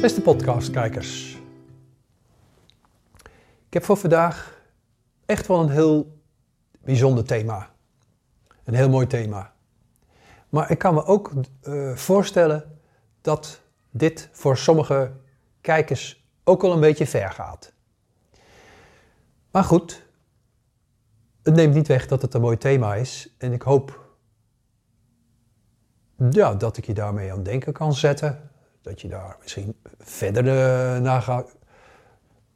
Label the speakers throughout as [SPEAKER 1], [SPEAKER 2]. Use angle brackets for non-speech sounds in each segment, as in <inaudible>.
[SPEAKER 1] Beste podcastkijkers. Ik heb voor vandaag echt wel een heel bijzonder thema. Een heel mooi thema. Maar ik kan me ook uh, voorstellen dat dit voor sommige kijkers ook wel een beetje ver gaat. Maar goed, het neemt niet weg dat het een mooi thema is. En ik hoop ja, dat ik je daarmee aan denken kan zetten. Dat je daar misschien verder uh, naar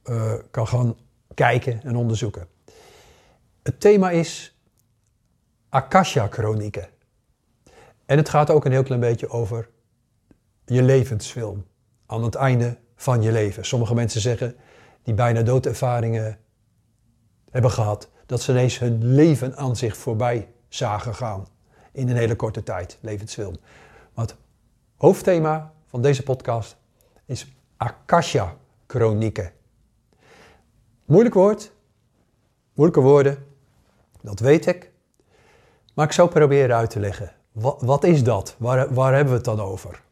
[SPEAKER 1] uh, kan gaan kijken en onderzoeken. Het thema is Akasha-chronieken. En het gaat ook een heel klein beetje over je levensfilm. Aan het einde van je leven. Sommige mensen zeggen die bijna doodervaringen hebben gehad, dat ze ineens hun leven aan zich voorbij zagen gaan. In een hele korte tijd, levensfilm. Maar het hoofdthema van deze podcast is Akasha-chronieken. Moeilijk woord, moeilijke woorden, dat weet ik. Maar ik zou proberen uit te leggen. Wat, wat is dat? Waar, waar hebben we het dan over?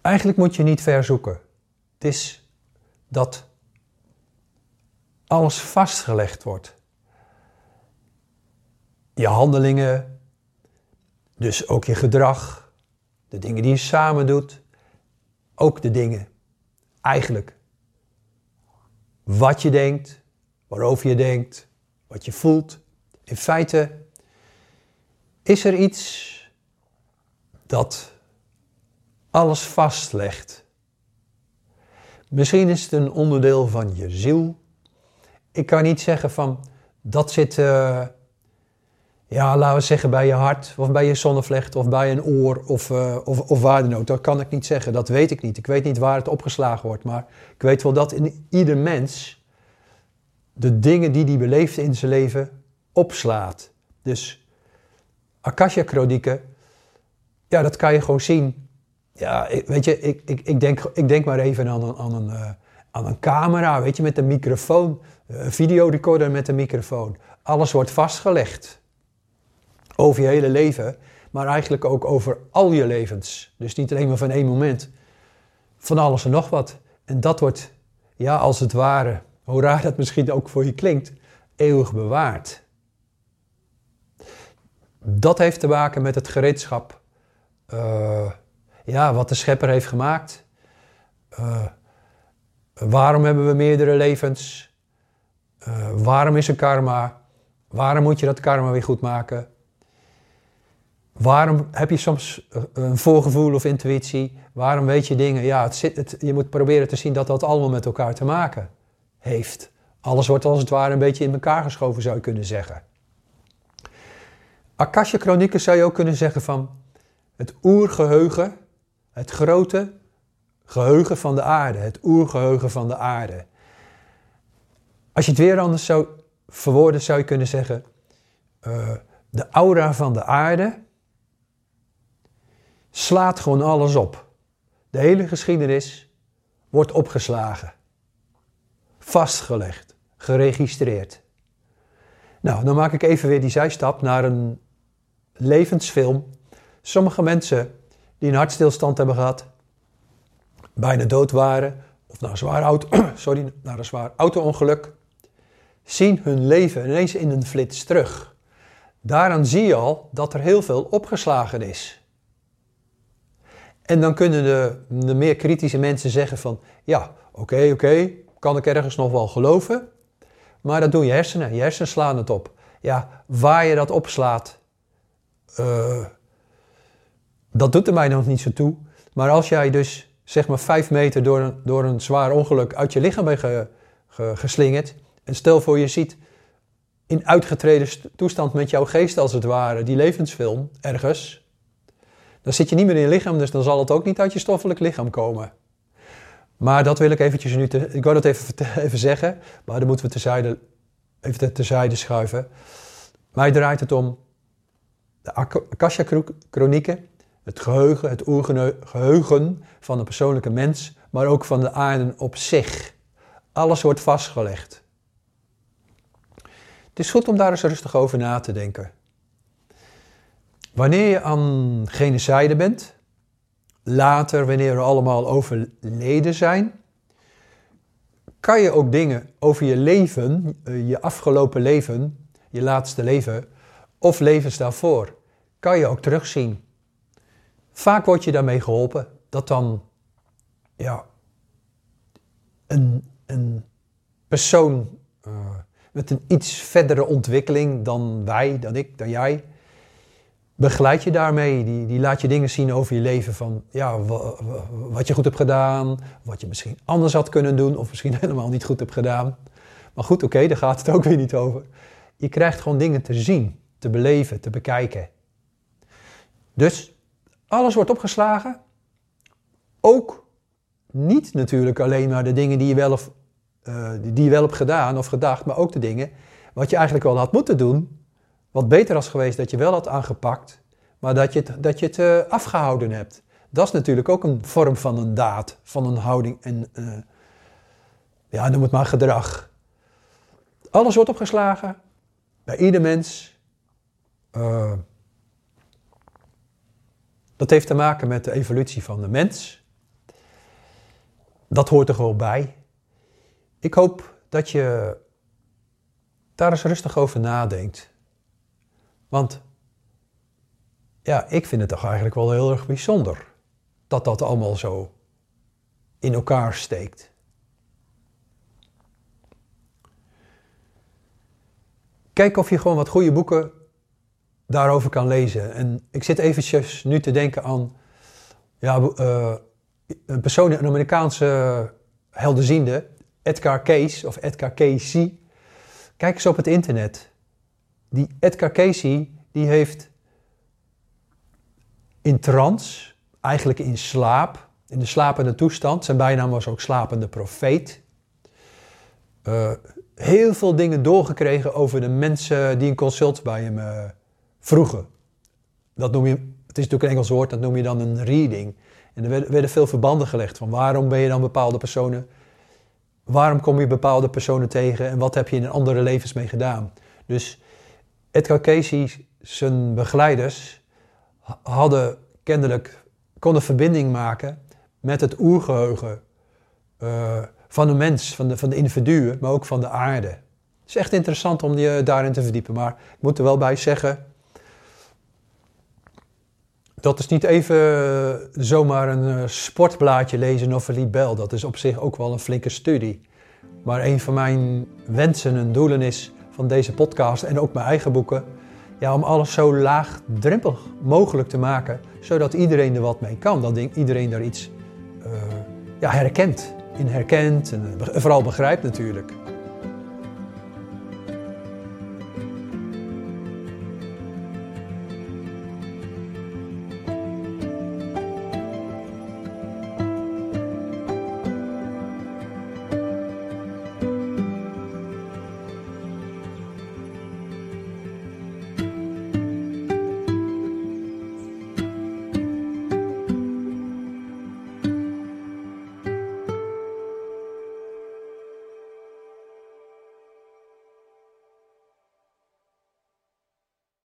[SPEAKER 1] Eigenlijk moet je niet ver zoeken. Het is dat alles vastgelegd wordt. Je handelingen, dus ook je gedrag, de dingen die je samen doet, ook de dingen, eigenlijk, wat je denkt, waarover je denkt, wat je voelt. In feite is er iets dat alles vastlegt. Misschien is het een onderdeel van je ziel. Ik kan niet zeggen van dat zit, uh, ja, laten we zeggen bij je hart of bij je zonnevlecht of bij een oor of, uh, of, of waar dan. Dat kan ik niet zeggen, dat weet ik niet. Ik weet niet waar het opgeslagen wordt, maar ik weet wel dat in ieder mens de dingen die hij beleeft in zijn leven opslaat. Dus Akasha-chronieken, ja, dat kan je gewoon zien ja, weet je, ik, ik, ik, denk, ik denk maar even aan een, aan, een, uh, aan een camera, weet je, met een microfoon. Een videorecorder met een microfoon. Alles wordt vastgelegd. Over je hele leven, maar eigenlijk ook over al je levens. Dus niet alleen maar van één moment. Van alles en nog wat. En dat wordt, ja, als het ware, hoe raar dat misschien ook voor je klinkt, eeuwig bewaard. Dat heeft te maken met het gereedschap. Uh, ja, wat de schepper heeft gemaakt. Uh, waarom hebben we meerdere levens? Uh, waarom is er karma? Waarom moet je dat karma weer goed maken? Waarom heb je soms eh, een voorgevoel of intuïtie? Waarom weet je dingen? Ja, het zit, het, je moet proberen te zien dat dat allemaal met elkaar te maken heeft. Alles wordt als het ware een beetje in elkaar geschoven, zou je kunnen zeggen. Akasha-chronieken zou je ook kunnen zeggen van het oergeheugen het grote geheugen van de aarde, het oergeheugen van de aarde. Als je het weer anders zou verwoorden, zou je kunnen zeggen: uh, de aura van de aarde slaat gewoon alles op. De hele geschiedenis wordt opgeslagen, vastgelegd, geregistreerd. Nou, dan maak ik even weer die zijstap naar een levensfilm. Sommige mensen die een hartstilstand hebben gehad, bijna dood waren, of naar een zwaar, <clears throat> sorry, een zwaar auto-ongeluk, zien hun leven ineens in een flits terug. Daaraan zie je al dat er heel veel opgeslagen is. En dan kunnen de, de meer kritische mensen zeggen van, ja, oké, oké, kan ik ergens nog wel geloven, maar dat doen je hersenen. Je hersenen slaan het op. Ja, waar je dat opslaat, uh, dat doet er mij nog niet zo toe. Maar als jij dus zeg maar vijf meter door een, door een zwaar ongeluk uit je lichaam bent ge, geslingerd. En stel voor je ziet in uitgetreden toestand met jouw geest als het ware die levensfilm ergens. Dan zit je niet meer in je lichaam, dus dan zal het ook niet uit je stoffelijk lichaam komen. Maar dat wil ik eventjes nu, te, ik wou dat even, <laughs> even zeggen, maar dan moeten we terzijde, even terzijde schuiven. Mij draait het om de Akasha-chronieken het geheugen, het oergeheugen van de persoonlijke mens, maar ook van de aarde op zich. Alles wordt vastgelegd. Het is goed om daar eens rustig over na te denken. Wanneer je aan genocide bent, later wanneer we allemaal overleden zijn, kan je ook dingen over je leven, eh, je afgelopen leven, je laatste leven of levens daarvoor, kan je ook terugzien. Vaak word je daarmee geholpen dat dan ja, een, een persoon uh, met een iets verdere ontwikkeling dan wij, dan ik, dan jij, begeleid je daarmee. Die, die laat je dingen zien over je leven van ja, wat je goed hebt gedaan, wat je misschien anders had kunnen doen of misschien <laughs> helemaal niet goed hebt gedaan. Maar goed, oké, daar gaat het ook weer niet over. Je krijgt gewoon dingen te zien, te beleven, te bekijken. Dus alles wordt opgeslagen. Ook niet natuurlijk alleen maar de dingen die je wel, of, uh, die je wel hebt gedaan of gedacht, maar ook de dingen wat je eigenlijk wel had moeten doen, wat beter was geweest dat je wel had aangepakt, maar dat je het, dat je het uh, afgehouden hebt. Dat is natuurlijk ook een vorm van een daad, van een houding en, uh, ja, noem het maar gedrag. Alles wordt opgeslagen, bij ieder mens. Uh, dat heeft te maken met de evolutie van de mens. Dat hoort er gewoon bij. Ik hoop dat je daar eens rustig over nadenkt. Want ja, ik vind het toch eigenlijk wel heel erg bijzonder dat dat allemaal zo in elkaar steekt. Kijk of je gewoon wat goede boeken daarover kan lezen. En ik zit eventjes nu te denken aan ja, uh, een persoon, een Amerikaanse helderziende, Edgar Cayce of Edgar Cayce. Kijk eens op het internet. Die Edgar Cayce, die heeft in trance, eigenlijk in slaap, in de slapende toestand, zijn bijnaam was ook slapende profeet, uh, heel veel dingen doorgekregen over de mensen die een consult bij hem uh, vroegen. Dat noem je, het is natuurlijk een Engels woord, dat noem je dan een reading. En er werden veel verbanden gelegd van waarom ben je dan bepaalde personen, waarom kom je bepaalde personen tegen en wat heb je in andere levens mee gedaan. Dus Edgar Casey, zijn begeleiders, hadden kennelijk, konden verbinding maken met het oergeheugen uh, van de mens, van de, van de individuen, maar ook van de aarde. Het is echt interessant om je daarin te verdiepen, maar ik moet er wel bij zeggen, dat is niet even zomaar een eh, sportblaadje lezen of een libel. Dat is op zich ook wel een flinke studie. Maar een van mijn wensen en doelen is van deze podcast en ook mijn eigen boeken... Ja, om alles zo laagdrempelig mogelijk te maken, zodat iedereen er wat mee kan. Dat iedereen daar iets uh, ja, herkent, in herkent en vooral begrijpt natuurlijk.